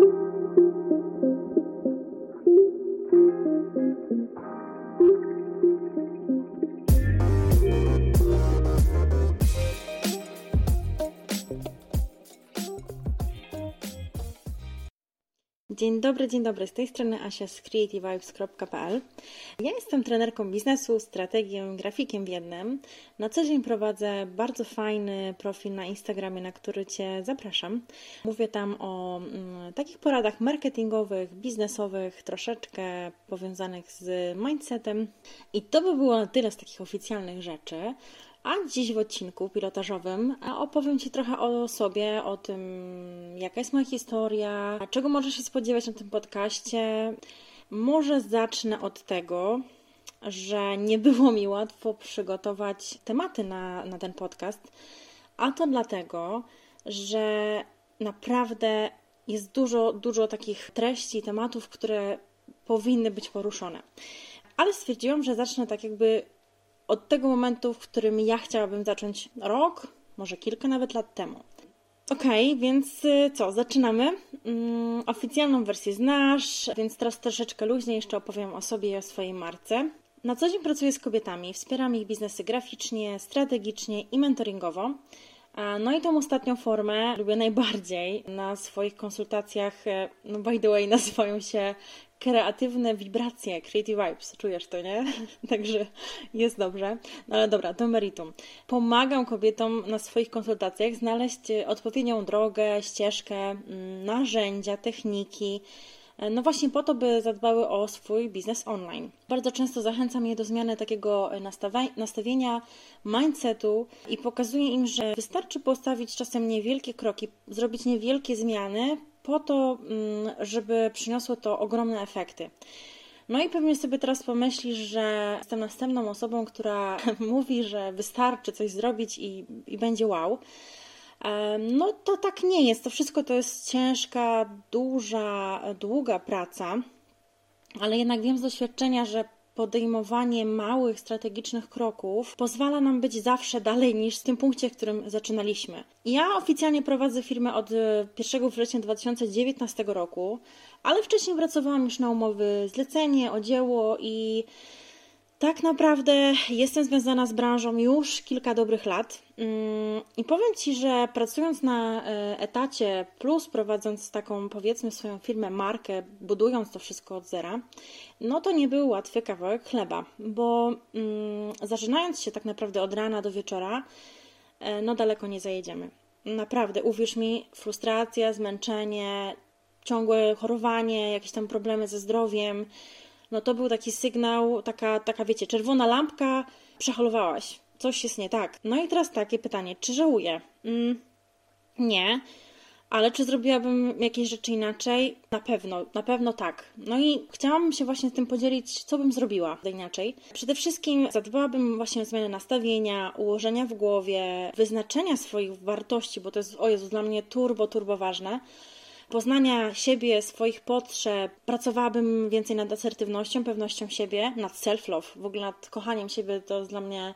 Thank you. Dzień dobry, dzień dobry. Z tej strony Asia z creativevibes.pl. Ja jestem trenerką biznesu, strategiem, grafikiem w jednym. Na co dzień prowadzę bardzo fajny profil na Instagramie, na który Cię zapraszam. Mówię tam o mm, takich poradach marketingowych, biznesowych, troszeczkę powiązanych z mindsetem. I to by było na tyle z takich oficjalnych rzeczy. A dziś w odcinku pilotażowym opowiem Ci trochę o sobie, o tym, jaka jest moja historia, czego możesz się spodziewać na tym podcaście. Może zacznę od tego, że nie było mi łatwo przygotować tematy na, na ten podcast, a to dlatego, że naprawdę jest dużo, dużo takich treści, tematów, które powinny być poruszone. Ale stwierdziłam, że zacznę tak jakby od tego momentu, w którym ja chciałabym zacząć rok, może kilka nawet lat temu. Ok, więc y, co, zaczynamy. Um, oficjalną wersję znasz, więc teraz troszeczkę luźniej jeszcze opowiem o sobie i o swojej marce. Na co dzień pracuję z kobietami, wspieram ich biznesy graficznie, strategicznie i mentoringowo. No i tą ostatnią formę lubię najbardziej. Na swoich konsultacjach, e, no by the way, nazywają się kreatywne wibracje, creative vibes, czujesz to, nie? Także jest dobrze. No ale dobra, do meritum. Pomagam kobietom na swoich konsultacjach znaleźć odpowiednią drogę, ścieżkę, mm, narzędzia, techniki, e, no właśnie po to, by zadbały o swój biznes online. Bardzo często zachęcam je do zmiany takiego nastawienia, mindsetu i pokazuję im, że wystarczy postawić czasem niewielkie kroki, zrobić niewielkie zmiany, po to, mm, żeby przyniosło to ogromne efekty. No i pewnie sobie teraz pomyślisz, że jestem następną osobą, która mówi, że wystarczy coś zrobić i, i będzie wow. No to tak nie jest. To wszystko to jest ciężka, duża, długa praca, ale jednak wiem z doświadczenia, że podejmowanie małych, strategicznych kroków pozwala nam być zawsze dalej niż w tym punkcie, w którym zaczynaliśmy. Ja oficjalnie prowadzę firmę od 1 e, września 2019 roku, ale wcześniej pracowałam już na umowy zlecenie, o dzieło i tak naprawdę jestem związana z branżą już kilka dobrych lat mm, i powiem Ci, że pracując na e, etacie plus prowadząc taką powiedzmy swoją firmę, markę, budując to wszystko od zera, no to nie był łatwy kawałek chleba, bo mm, zaczynając się tak naprawdę od rana do wieczora, e, no daleko nie zajedziemy. Naprawdę, uwierz mi, frustracja, zmęczenie, ciągłe chorowanie, jakieś tam problemy ze zdrowiem, no to był taki sygnał, taka, taka wiecie, czerwona lampka, przeholowałaś, coś jest nie tak. No i teraz takie pytanie, czy żałuję? Mm, nie. Ale czy zrobiłabym jakieś rzeczy inaczej? Na pewno, na pewno tak. No i chciałabym się właśnie z tym podzielić, co bym zrobiła inaczej. Przede wszystkim zadbałabym właśnie o zmianę nastawienia, ułożenia w głowie, wyznaczenia swoich wartości, bo to jest, o Jezu, dla mnie turbo, turbo ważne poznania siebie, swoich potrzeb. Pracowałabym więcej nad asertywnością, pewnością siebie, nad self-love, w ogóle nad kochaniem siebie. To jest dla mnie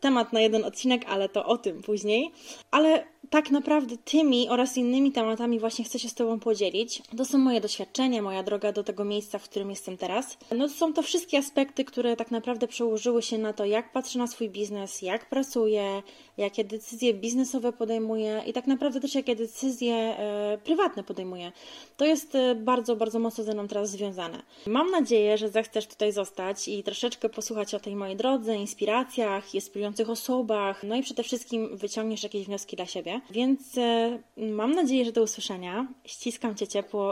temat na jeden odcinek, ale to o tym później. Ale tak naprawdę tymi oraz innymi tematami właśnie chcę się z Tobą podzielić. To są moje doświadczenia, moja droga do tego miejsca, w którym jestem teraz. No to są to wszystkie aspekty, które tak naprawdę przełożyły się na to, jak patrzę na swój biznes, jak pracuję, jakie decyzje biznesowe podejmuję i tak naprawdę też jakie decyzje e, prywatne podejmuję. To jest e, bardzo, bardzo mocno ze mną teraz związane. Mam nadzieję, że zechcesz tutaj zostać i troszeczkę posłuchać o tej mojej drodze, inspiracjach, inspirujących osobach, no i przede wszystkim wyciągniesz jakieś wnioski dla siebie. Więc e, mam nadzieję, że do usłyszenia. Ściskam Cię ciepło